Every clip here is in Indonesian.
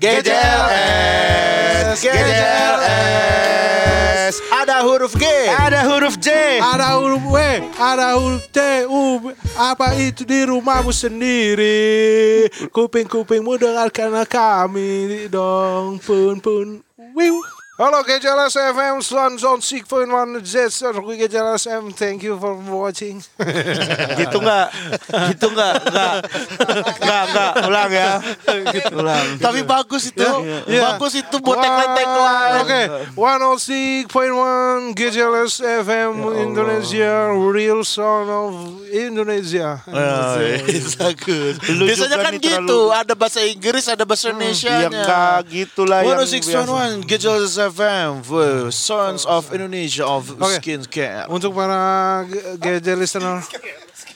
GJLS, GJLS. Ada huruf G. Ada huruf J. Ada huruf W, ada huruf T, U. Apa itu di rumahmu sendiri? Kuping-kupingmu dengarkan kami dong, pun pun. Wiu. Halo GJLS FM, Swan Zone Six Point One Z, GJLS FM. Thank you for watching. gitu nggak? Gitu nggak? Nggak. Nggak, nggak. Ulang ya. Ulang. Tapi bagus itu. Iya. Bagus itu buat tagline tagline. Oke, 106.1 GJLS FM Indonesia, real sound of Indonesia. Bagus. Lu Biasanya juga kan nih gitu, terlalu- ada bahasa Inggris, ada bahasa Indonesia Ya nggak gitu lah yang biasa. 106.1 GJLS FM the Sons of Indonesia of Oke. Skincare. Untuk para G- GJ listener,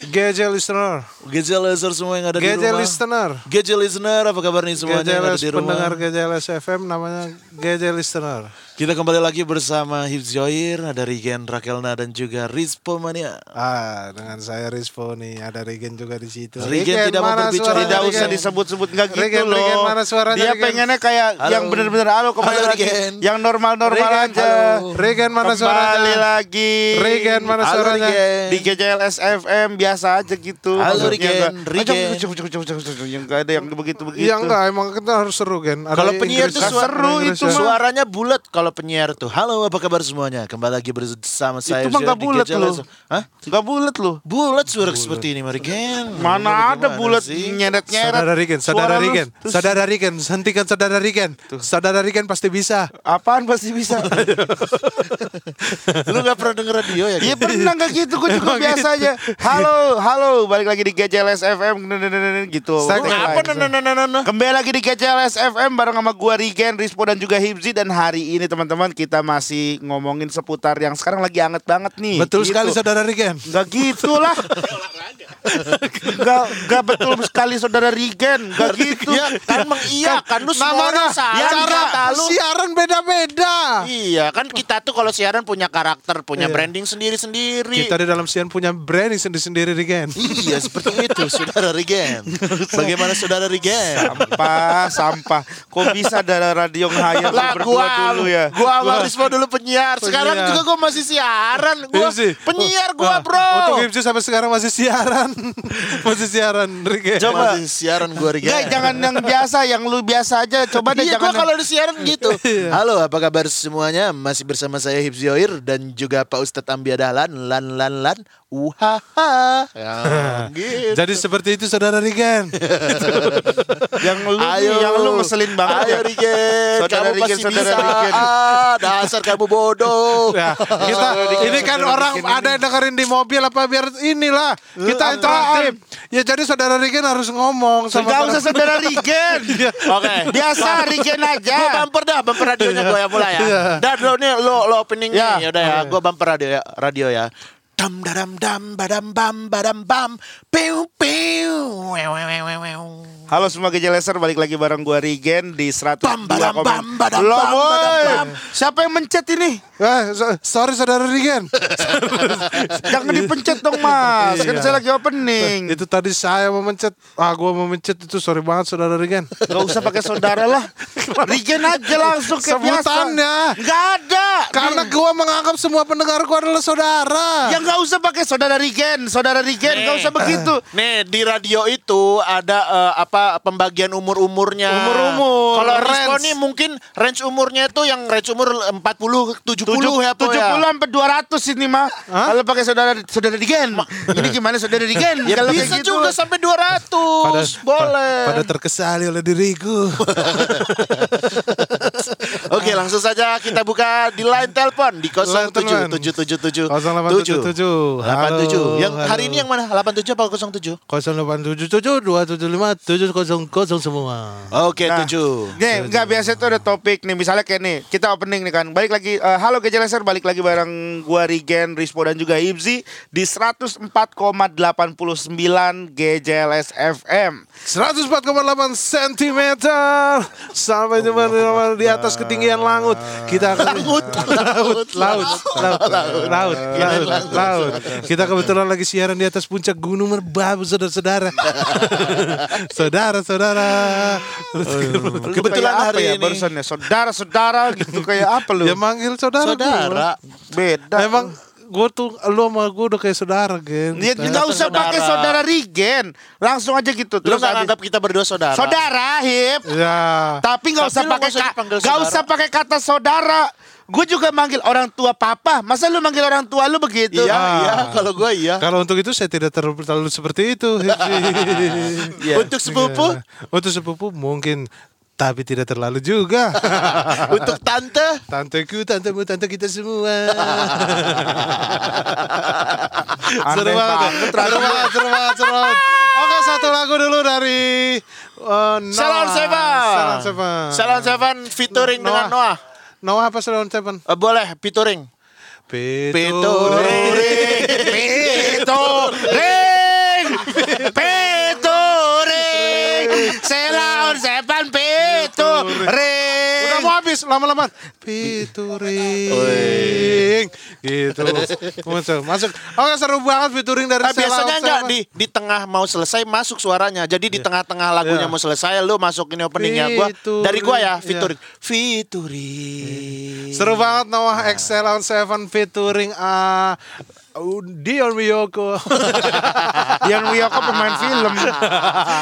GJ listener, GJLS semua yang ada di rumah. listener, GJ listener apa kabar nih semuanya yang ada di rumah? pendengar GJLS FM namanya GJ listener. Kita kembali lagi bersama Hibs Joir Ada Rigen, Rakelna dan juga Rizpo Mania Ah, dengan saya Rispo nih, ada Regen juga di situ. Regen tidak mau mana berbicara, Tidak usah Regen? disebut-sebut nggak gitu Regen, loh. Regen, mana suaranya, Dia Regen? pengennya kayak Halo. yang bener-bener halo kembali Halo, lagi. Regen. Yang normal-normal Regen, aja. halo. Regen mana Kembali suaranya? lagi. Regen mana Halo, suaranya? Rigen. Di GJLS FM biasa aja gitu. Halo, cuk, cuk, Yang nggak ada yang begitu-begitu. Iya enggak, emang kita harus seru. Ada Kalau penyiar suara, seru itu. Suaranya bulat kalau penyiar tuh Halo apa kabar semuanya Kembali lagi bersama saya Itu mah di bulat loh. Hah? Nggak bulat loh. Bulat suara seperti ini Mari Gen Mana ada bulat nyeret-nyeret. Saudara Rigen, saudara Rigen, saudara Rigen, hentikan saudara Rigen. Saudara Rigen pasti bisa. Apaan pasti bisa. Lu gak pernah denger radio ya? Iya pernah gak gitu, gue juga biasa aja. Halo, halo, balik lagi di GJLS FM gitu. Apa Kembali lagi di GCLS FM bareng sama gua Rigen, Rispo dan juga Hibzi dan hari ini teman-teman kita masih ngomongin seputar yang sekarang lagi anget banget nih. Betul Gitu. sekali saudara Rigen. Gak gitu lah. gak, gak betul sekali saudara Rigen. Gak gitu. Ya kan mengiyakan Lu semua orang salah ya, kata lu Siaran beda-beda. Iya kan kita tuh kalau siaran punya karakter Punya Iya. branding sendiri-sendiri Kita di dalam siaran punya branding sendiri-sendiri Rigen. Iya seperti itu Saudara Rigen Bagaimana Saudara Rigen? Sampah, sampah. Kok bisa dari radio Lah berdua gua dulu ya? Gua sama Rispo dulu penyiar Sekarang Penyiar. juga gua masih siaran Gua Hipsi. penyiar Oh, gua ah, bro Untuk Hipsi sampai sekarang masih siaran. masih siaran Rigen. Coba. Masih siaran gua Rigen Enggak, jangan yang biasa, yang lu biasa aja. Coba deh Iya jangan gua kalau di siaran gitu Iya. Halo apa kabar semuanya Masih bersama saya Hibs Yoir Dan juga Pak Ustadz Ambi Dahlan Lan lan lan Uhaha ya, gitu. Jadi seperti itu saudara Rigen. yang lu Ayo, yang lu ngeselin banget Ayo ya. Rigen, Saudara kamu Rigen, saudara bisa. Rigen. Ah, dasar kamu bodoh. Ya, kita ini kan orang ada yang dengerin di mobil apa biar inilah kita interaktif. Ya jadi saudara Rigen harus ngomong sama Enggak para- usah saudara Rigen. Oke. Biasa Rigen Gua aja. bumper dah, bumper radionya gue yang mulai ya. Iya. Dan lo nih lo lo opening Ya. nih, yaudah ya. Gue bumper radio ya, radio ya. Dum da dum dum ba dum bum, ba dum bum, Pew pew. Halo semua gejeleser balik lagi bareng gua Rigen di 102 Bam, badam, bam, badam, bam, boy. badam, bam. Siapa yang mencet ini? Eh, so- sorry saudara Rigen. Jangan dipencet dong mas. Kan Iya. saya lagi opening. itu tadi saya mau mencet. Ah, gua mau mencet itu sorry banget saudara Rigen. Gak usah pakai saudara lah. Rigen aja langsung biasa. Sebutannya. Gak ada. Karena gua menganggap semua pendengar gua adalah saudara. Ya nggak usah pakai saudara Rigen, saudara Rigen, nggak usah begitu. Nih di radio itu ada eh, apa pembagian umur-umurnya. Umur-umur, Kalau range. Rispo nih mungkin range umurnya itu yang range umur 40 70 ya Po tujuh ya. puluh sampai dua ratus ini mah. Kalau pakai saudara saudara Rigen, ini gimana saudara Rigen? Ya Kalau bisa kayak gitu. juga sampai 200. Boleh. Pada terkesali oleh diriku. Oke, langsung saja kita buka di line telepon di Line telepon. 0777 0877. 87. Halo, Yang hari ini yang mana? 87 apa 07? 0877 275 700 semua. Oke, Nah, 7. Nih, enggak biasa tuh ada topik nih. Misalnya kayak nih, kita opening nih kan. Balik lagi eh, halo Gejeleser, balik lagi bareng gua Rigen, Rispo dan juga Ibzi di 104,89 GJLS FM. 104,8 cm sampai jumpa di- di atas ketinggian langit Kita laut, laut, laut, laut, laut, laut, laut. Kita kebetulan lagi siaran di atas puncak Gunung Merbabu, saudara-saudara. Saudara-saudara. Kebetulan hari ya ini- barusan ya saudara-saudara gitu kayak apa lu? Ya manggil saudara. Saudara. Beda. Memang gue tuh lu sama gue udah kayak saudara, Gen. Dia nggak usah Saudara. pakai saudara Rigen, langsung aja gitu. Lu Terus nggak habis- nganggap kita berdua saudara? saudara hip, Ya. tapi nggak usah pakai nggak usah pakai kata saudara. Gue juga manggil orang tua papa. Masa lu manggil orang tua lu begitu? Iya, Ah. iya. Kalau gue iya. Kalau untuk itu saya tidak terlalu, seperti itu. Iya. Untuk sepupu, Ya. Untuk sepupu mungkin tapi tidak terlalu juga. untuk tante, Tanteku, tantemu, tante kita semua. seru Aneh banget, seru banget, seru banget, seru banget. Oke, satu lagu dulu dari uh, Noah. Salon Seven. Salon Seven. Salon Seven featuring dengan Noah. Noah apa Salon Seven? Eh, boleh featuring. Pituring. Pituring, pituring, pituring. Udah mau habis lama-lama. Pituring. Gitu. Masuk, masuk. Oke, seru banget Pituring dari Ah, biasanya enggak di di tengah mau selesai masuk suaranya. Jadi di tengah-tengah lagunya Iya. mau selesai lu masukin openingnya gua. Dari gua ya iya. featuring. Featuring. Seru banget Noah Excel on Seven featuring uh, Dion Wiyoko. Dian Wiyoko pemain film.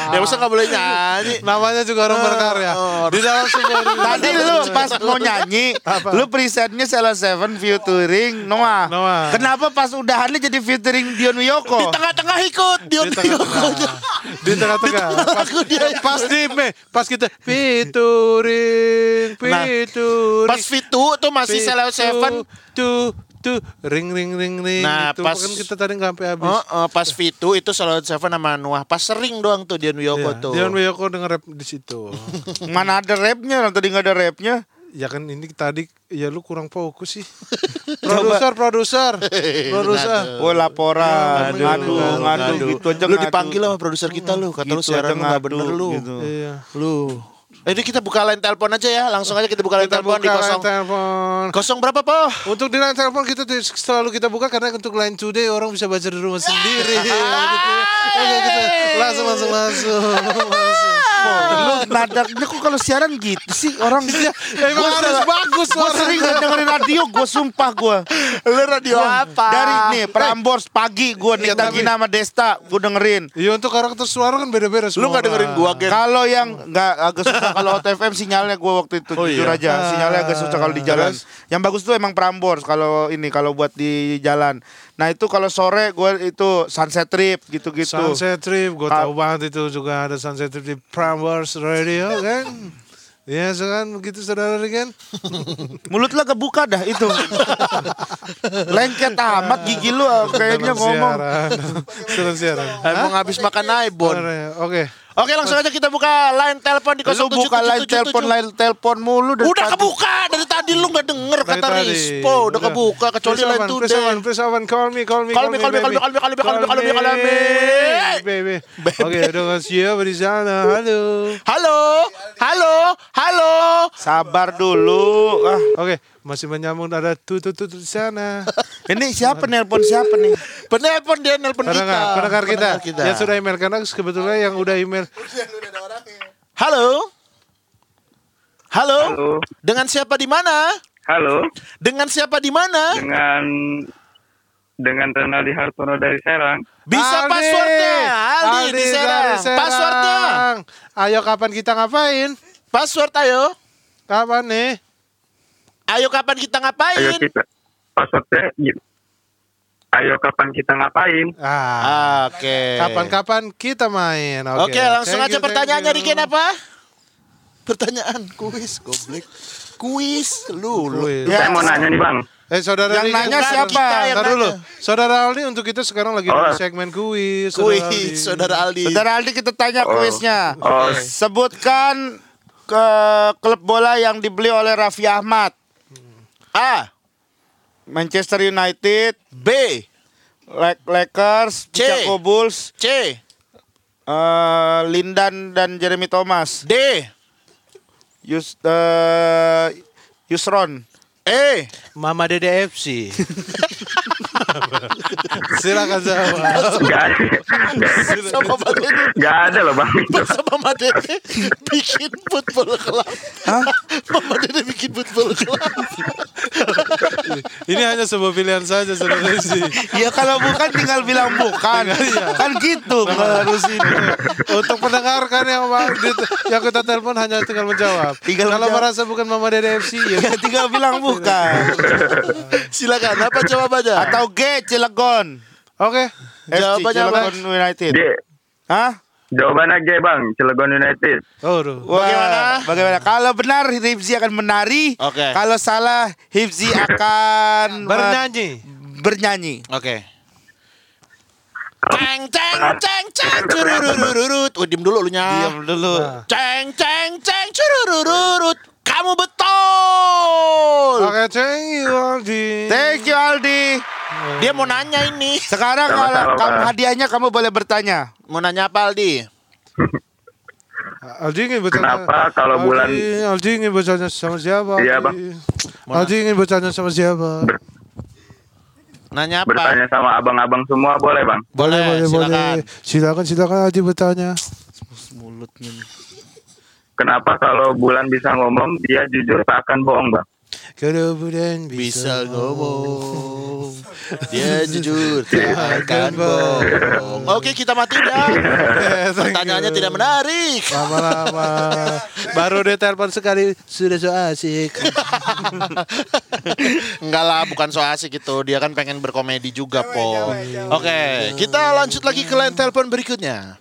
Ya masa nggak boleh nyanyi. Namanya juga orang berkarya. Di dalam sebuah Tadi lu pas mau nyanyi, lu presetnya Salah Seven featuring Noah. Noah. Kenapa pas udahannya jadi featuring Dion Di Wiyoko? tengah-tengah ikut Dion di tengah-tengah. Di tengah-tengah. Pas, pas di me, pas kita featuring, Nah, featuring. Pas Fitu tuh masih Salah Seven. tuh tuh ring ring ring ring Nah, itu pas- kan kita tadi nggak sampai habis. Oh, oh, pas Fitu itu Salah Seven sama Noah. Pas sering doang tuh Dion Wiyoko Iya, tuh. Dion Wiyoko denger rap di situ. Mana ada rapnya? Tadi nggak ada rapnya. Ya kan ini tadi ya lu kurang fokus sih. produser, produser, produser. Oh laporan, Ngadu, ngadu, ngadu, ngadu, Aduh, gitu aja lu ngadu. dipanggil sama produser kita lu, kata lu Gitu siaran lu nggak ngadu, bener lu. gitu. Iya. Lu. Eh, Ini kita buka line telepon aja ya, langsung aja kita buka line telepon di kosong. telepon. Kosong berapa, Po? Untuk di line telepon kita tuh selalu kita buka karena untuk line today orang bisa baca di rumah sendiri. Oke. Langsung langsung langsung. langsung. Lu nadanya kok kalau siaran gitu sih orang Emang harus bagus Gue sering gak dengerin radio, gue sumpah gue Lu radio apa? Dari nih, Prambors pagi gue Iya, Nita tapi- Gina sama Desta, gue dengerin Iya untuk karakter suara kan beda-beda Lu semua nggak dengerin gua, Gen? Kalau yang nggak agak susah kalau Hot FM sinyalnya gue waktu itu Oh, jujur iya? aja sinyalnya agak susah kalau di jalan. Yang bagus tuh emang Prambors kalau ini kalau buat di jalan. Nah itu kalau sore gue itu Sunset Trip gitu-gitu. Sunset Trip, gue Ka- tahu banget itu juga ada Sunset Trip di Prambors Radio kan. Ya kan begitu saudara kan. Mulut lo kebuka dah itu. Lengket amat gigi lu ah, kayaknya ngomong. Sudah siaran. Emang habis makan Aibon. Oke. Oke, langsung aja kita buka line telepon di Lu buka line telepon, line telepon mulu dari Udah kebuka dari tadi lu nggak denger kata. Rispo, udah kebuka kecuali line today. Please call me, call me, Call me, call me, call me, call me, call me, call me, call me, me. baby. Oke, dengan siapa di sana? Halo. Halo, halo, halo. Sabar dulu. Ah, Oke, masih menyambung ada tutut di sana. ini siapa nelpon siapa nih? Penelpon dia nelpon kita. Pendengar, pendengar kita. Pendengar Yang sudah email karena kebetulan yang udah email. Halo. Halo. Halo, Dengan siapa di mana? halo, Dengan siapa di mana? dengan dengan Renaldi Hartono dari Serang. Bisa Aldi. passwordnya. Aldi, di dari Serang. Serang. Passwordnya. Ayo kapan kita ngapain? Password ayo. Kapan nih? Ayo kapan kita Ayo ngapain? kita passwordnya. gi- Ayo kapan kita ngapain? Ah, Oke. kapan-kapan kita main. Oke, langsung Thank aja you, pertanyaannya you. Riken apa? Pertanyaan kuis goblok. Kuis lu lu. Kuis. Saya mau nanya nih bang. Eh saudara Yang nanya bukan siapa? kita yang Ntar nanya. dulu. nanya. Saudara Aldi untuk kita sekarang lagi Oh. di segmen kuis. Saudara Aldi. Kuis, saudara Aldi. Saudara Aldi kita tanya Oh. kuisnya. Oh. Sebutkan ke klub bola yang dibeli oleh Raffi Ahmad. A, Manchester United, B, La- Lakers, C. Chicago Bulls, C, eh, Lindan dan Jeremy Thomas, D, Yus, eh, Yusron, Eh, Mama Dede FC. Silakan sama Mama Dede. Nggak ada loh bang. Mama Dede bikin football club. Mama Dede bikin football club. Ini hanya sebuah pilihan saja saudara sih. Ya kalau bukan tinggal bilang bukan. kan gitu harus ini. Untuk pendengarkan yang yang kita telepon hanya tinggal menjawab. Tinggal Kalau menjawab. merasa bukan Mama Dede FC ya. Ya tinggal bilang bukan. Silakan, apa jawabannya? Atau G Cilegon. Oke. Jawabannya apa? Cilegon United. J. Hah? Jawabannya G bang. Cilegon United. Oh, duh. Bagaimana? Bagaimana? Kalau benar Hipzi akan menari. Oke. Kalau salah Hipzi akan Bernyanyi. bernyanyi. Oke. Ceng ceng ceng ceng cururururut. Oh, diem dulu lu nya. Diam dulu. Nah. Ceng ceng ceng cururururut. Kamu betul. Oke, thank you Aldi. Thank you Aldi. Dia mau nanya ini. Sekarang kalau kamu hadiahnya kamu boleh bertanya. Mau nanya apa Aldi? Aldi ingin bertanya. Kenapa kalau Aldi, bulan- Aldi ingin bertanya sama siapa? Iya, Aldi? Bang. Aldi ingin bertanya sama siapa? Nanya apa? Bertanya sama abang-abang semua boleh bang. Boleh, boleh, silakan. boleh. Silakan, silakan Aldi bertanya. Mulutnya. Kenapa kalau bulan bisa ngomong dia jujur tak akan bohong bang? Kalau bulan Bisa ngomong. Dia jujur tak akan bohong. Oke, kita mati dah. Pertanyaannya tidak menarik. Lama-lama. Baru dia telepon sekali sudah so asik. Enggak lah, bukan so asik itu. Dia kan pengen berkomedi juga, Po. Oke, kita lanjut lagi ke line telepon berikutnya.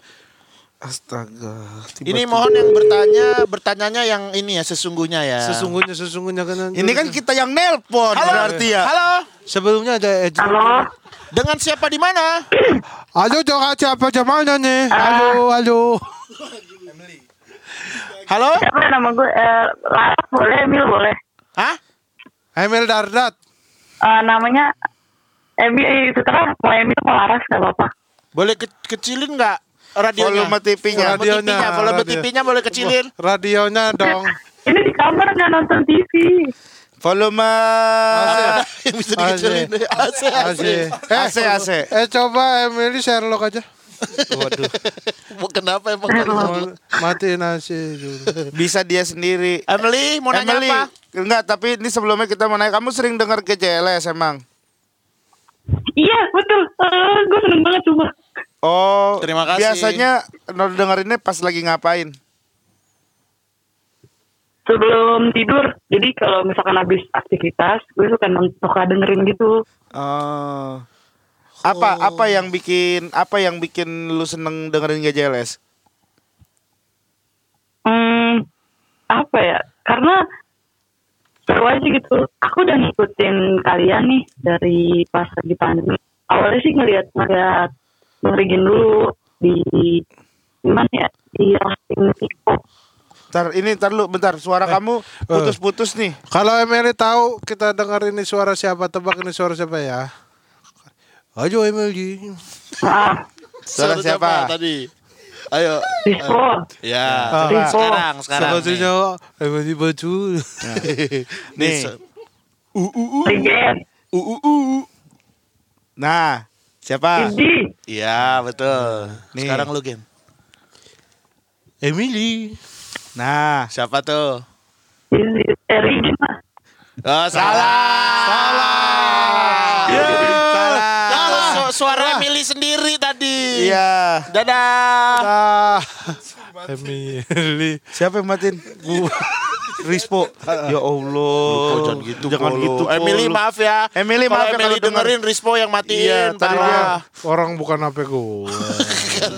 Astaga. Ini mohon yang bertanya, bertanyanya yang ini ya sesungguhnya ya. Sesungguhnya, sesungguhnya kan. Ini kan kita yang nelpon Halo, berarti ya. Halo, Sebelumnya ada Ed. Halo. dengan siapa di mana? Halo, jangan siapa mana nih? Halo, halo. Halo? Siapa nama gue? Eh, Laras boleh, Emil boleh. Hah? Emil Dardat. Eh, namanya Emil, sekarang mau Emil mau Laras gak apa-apa. Boleh ke- kecilin nggak radionya? Volume TV-nya. Volume Radionya, TV-nya, volume radio. TV-nya boleh kecilin. Radionya dong. Ini di kamar nggak nonton TV. Volume yang bisa dikecilin. AC, AC. AC. AC AC. Eh coba Emily Sherlock aja. Waduh. Kenapa emang? Matiin AC dulu. Bisa dia sendiri. Emily mau nanya Emily, apa? enggak, tapi ini sebelumnya kita mau nanya, kamu sering dengar GJLS emang? Iya betul. Eh, gue seneng banget cuma. Oh, Terima kasih. Biasanya no- dengerinnya pas lagi ngapain? Sebelum tidur, jadi kalau misalkan habis aktivitas, gue suka suka dengerin gitu. Oh. Apa apa yang bikin apa yang bikin lu seneng dengerin GJLS? Hmm, apa ya? Karena seru aja gitu. Aku udah ngikutin kalian nih dari pas lagi pandemi. Awalnya sih ngeliat ngeliat dengerin dulu di gimana ya di hosting TikTok. Ntar ini ntar lu bentar suara kamu putus-putus nih. Kalau Emily tahu kita dengar ini suara siapa, tebak ini suara siapa ya? Ayo Emily. Maaf, Suara siapa? tadi? Ayo. Discord. Ya, Ah. sekarang, sekarang. nih. Sepertinya Emily baju. Nih. Regen, Uh, uh, uh. Nah, siapa? Iji, Iya, betul. Nih. Sekarang lu, Gen. Emily. Nah, Siapa tuh? Eh, Regen mas. Oh, salah. Salah. Ya, Salah. Su- suara Emily sendiri tadi. iya. Dadah. Ah. Emily. Siapa yang matiin? Gua. Rispo. Ya Allah. Oh, jangan gitu. Jangan Kolo. gitu. Emily Kolo. maaf ya. Emily, maaf ya Emily kalau denger. dengerin Rispo yang matiin. Iya, tadi dia Orang bukan HP gua.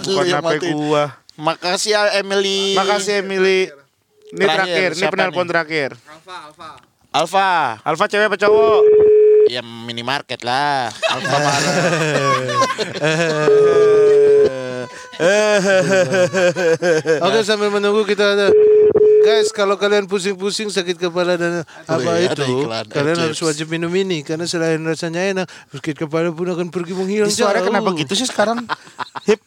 Bukan HP gua. Makasih ya Emily. Makasih Emily. Ini Terakhir, ini penelpon terakhir. Alfa. Alfa cewek apa cowok? Ya minimarket lah. Alfa mana? Oke sambil menunggu kita ada Guys, kalau kalian pusing-pusing sakit kepala dan apa iya, itu, iklan, kalian harus wajib minum ini karena selain rasanya enak, sakit kepala pun akan pergi menghilang Ini suara jauh. kenapa gitu sih sekarang? Hip.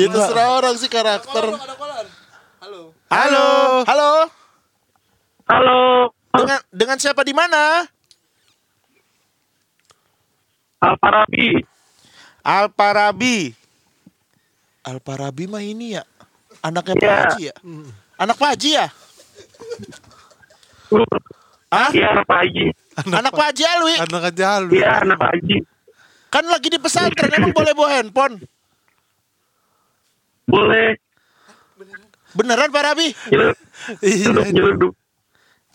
Itu serah orang sih karakter. Halo. Halo. Halo, Dengar dengan dengan siapa di mana? Alfarabi. Alparabi. Alparabi mah ini ya. Anaknya Pak Iya. Haji ya? Anak Pak Haji ya? Ah? Iya, anak Pak Haji. Anak Pak Haji Alwi. Anak aja lu. Iya, anak Pak Haji. Kan lagi di pesantren emang boleh bawa handphone. Boleh. Beneran Pak Rabi? Nyelundup, Iya. nyelundup.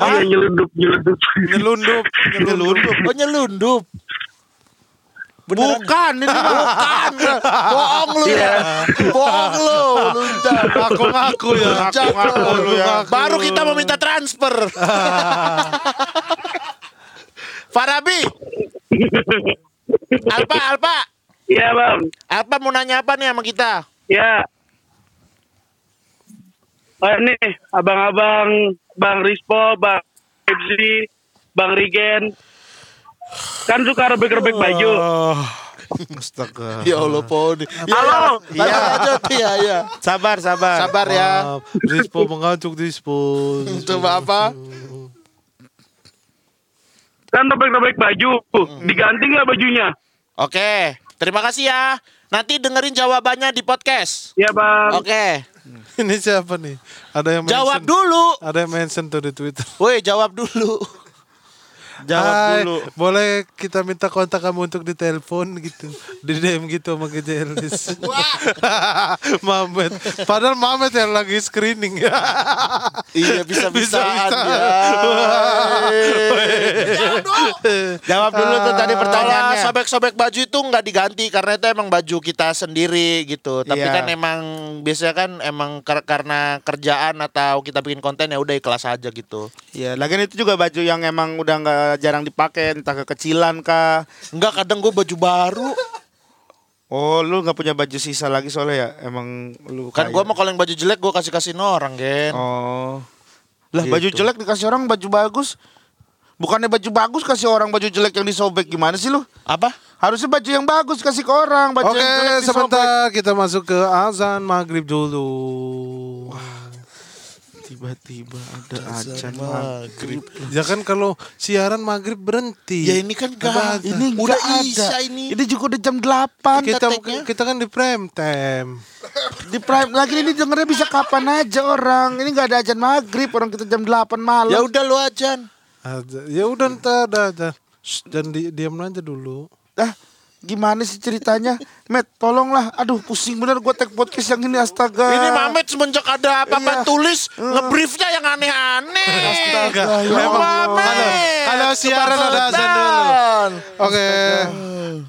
Oh, iya, nyelundup, nyelundup. Nyelundup, nyelundup. Oh nyelundup. Beneran? Bukan ini. Bukan. Bohong lu ya. Bohong lu. Lu Jack. Ngaku-ngaku ya. Ngaku- ngaku lu ya. Baru kita meminta transfer. Farabi. Alpa, Alpa. Iya, Bang. Alpa mau nanya apa nih sama kita? Ya. Oh, ini abang-abang Bang Rispo, Bang Febzi, Bang Rigen. Kan suka rebek-rebek baju. Oh. Astaga. Ya Allah, Pon. Halo. Iya, aja tuh ya, ya. Sabar, sabar. Sabar ya. Dispo mengantuk dispo. Coba apa? Kan rebek-rebek baju. Diganti nggak bajunya? Oke, terima kasih ya. Nanti dengerin jawabannya di podcast. Iya, Bang. Oke, Ini siapa nih? Ada yang mention, jawab dulu. Ada yang mention tuh di Twitter. Woi, jawab dulu. Jawab Hai, dulu. Boleh kita minta kontak kamu untuk ditelepon gitu. Di DM gitu sama Gejelis. Mamet. Padahal Mamet yang lagi screening. Iya, bisa-bisaan Bisa-bisa. ya. Jawab dulu tuh tadi Kalau pertanyaannya. sobek-sobek baju itu nggak diganti karena itu emang baju kita sendiri gitu. Tapi Iya. kan emang biasanya kan emang kar- karena kerjaan atau kita bikin konten ya udah ikhlas aja gitu. Iya, lagian itu juga baju yang emang udah nggak jarang dipakai, entah kekecilan kah. Enggak kadang gue baju baru. Oh, lu nggak punya baju sisa lagi soalnya ya? Emang lu Kan kaya. gue mau kalau yang baju jelek gue kasih kasihin orang, Gen. Oh. Lah Gitu. baju jelek dikasih orang baju bagus. Bukannya baju bagus kasih orang baju jelek yang disobek gimana sih lu? Apa? Harusnya baju yang bagus kasih ke orang, baju Oke, yang jelek disobek. sebentar kita masuk ke azan maghrib dulu. Tiba-tiba ada Azan ajan maghrib. maghrib. Ya kan kalau siaran maghrib berhenti. Ya ini kan gak Ini udah nggak ada. Ini. Ini juga udah jam 8 kita kita kan di prime time. Di prime lagi ini dengernya bisa kapan aja orang. Ini nggak ada ajan maghrib, orang kita jam 8 malam. Ya udah lu ajan. Ada- Ya udah ntar ada ada. Dan di, diam aja dulu. Ah, gimana sih ceritanya? Met, tolonglah. Aduh, pusing bener gue tag podcast yang ini astaga. Ini Mamet semenjak ada apa-apa Iya. tulis ngebriefnya yang aneh-aneh. Astaga, Ya memang Mamet. kalau- siaran ada azan dulu. Oke.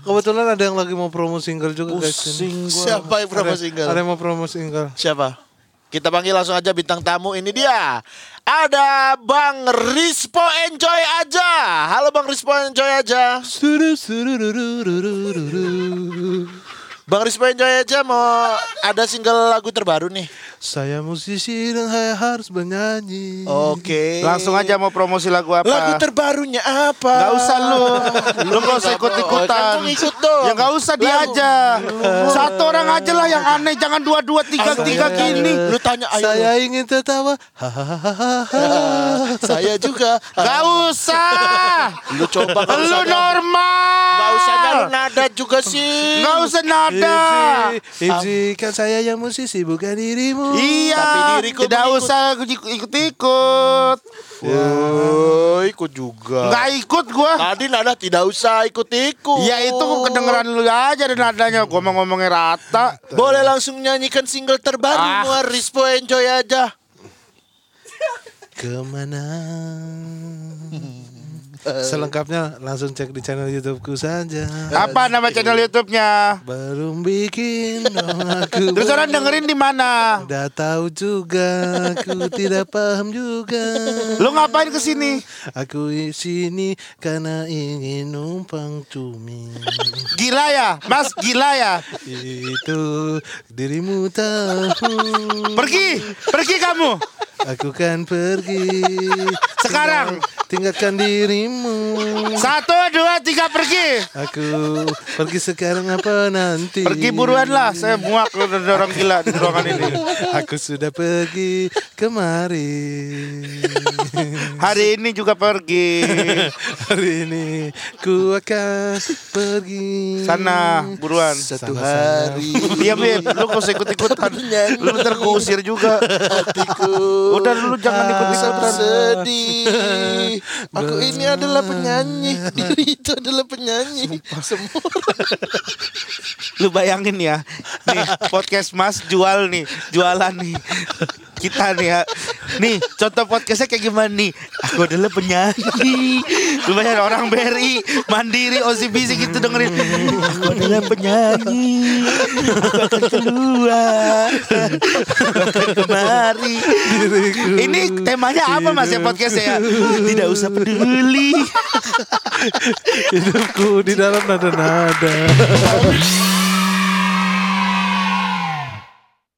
Kebetulan ada yang lagi mau promo single juga guys. ini. Pusing gua. Siapa yang promo Ada- single? Ada yang mau promo single. Siapa? Kita panggil langsung aja bintang tamu ini dia. Ada Bang Rispo Enjoy aja. Halo Bang Rispo Enjoy aja. Bang Rispo Enjoy aja mau ada single lagu terbaru nih. Saya musisi dan saya harus bernyanyi. Oke. Langsung aja mau promosi lagu apa? Lagu terbarunya apa? Gak usah lu Lu gak usah ikut-ikutan Kan ikut dong. Ya gak usah dia Lagu. aja Satu orang aja lah yang aneh Jangan dua-dua tiga-tiga Saya- gini Lu tanya ayo. Saya ingin tertawa. Hahaha. saya juga. Gak usah Lu coba Lu normal nggak nada juga sih. Gak usah nada Ipsi, Ipsi, kan saya yang musisi bukan dirimu. Iya Tapi diriku Tidak mengikut. usah ikut-ikut Woi, ikut juga. Gak ikut gua Tadi nada tidak usah ikut-ikut. Ya itu kedengeran lu aja ada nadanya Gua mau ngomongnya rata Boleh langsung nyanyikan single terbaru Ah. Muar Rispo enjoy aja. Ke mana? Selengkapnya langsung cek di channel YouTubeku saja. Apa nama channel YouTube-nya? Baru bikin dong aku. Terus orang dengerin di mana? Udah tahu juga, aku tidak paham juga. Lu ngapain ke sini? Aku di sini karena ingin numpang cumi. Gila ya, Mas gila ya. Itu dirimu tahu. Pergi, pergi kamu. Aku kan pergi Sekarang. Tinggalkan dirimu Satu, dua, tiga, pergi. Aku pergi sekarang apa nanti Pergi buruan lah. Saya muak udah ada orang gila di ruangan ini. Aku sudah pergi kemari Hari ini juga pergi. Hari ini ku akan pergi Sana, buruan. Satu hari Diam, Bim. Lu usah ikut-ikutan. Lu ntar usir juga. hatiku Udah lu jangan ikut-ikutan. sedih. Aku ini adalah penyanyi. Diri itu adalah penyanyi. Semua Lu bayangin ya. Nih, podcast Mas jual nih. Jualan nih. Kita nih ya. Nih, contoh podcastnya kayak gimana nih? Aku adalah penyanyi. Lu bayangin orang BRI, Mandiri, OCBC gitu dengerin. Aku adalah penyanyi. Aku akan keluar. Aku. Ini temanya apa mas ya podcastnya ya? Tidak usah peduli. Hidupku di dalam nada-nada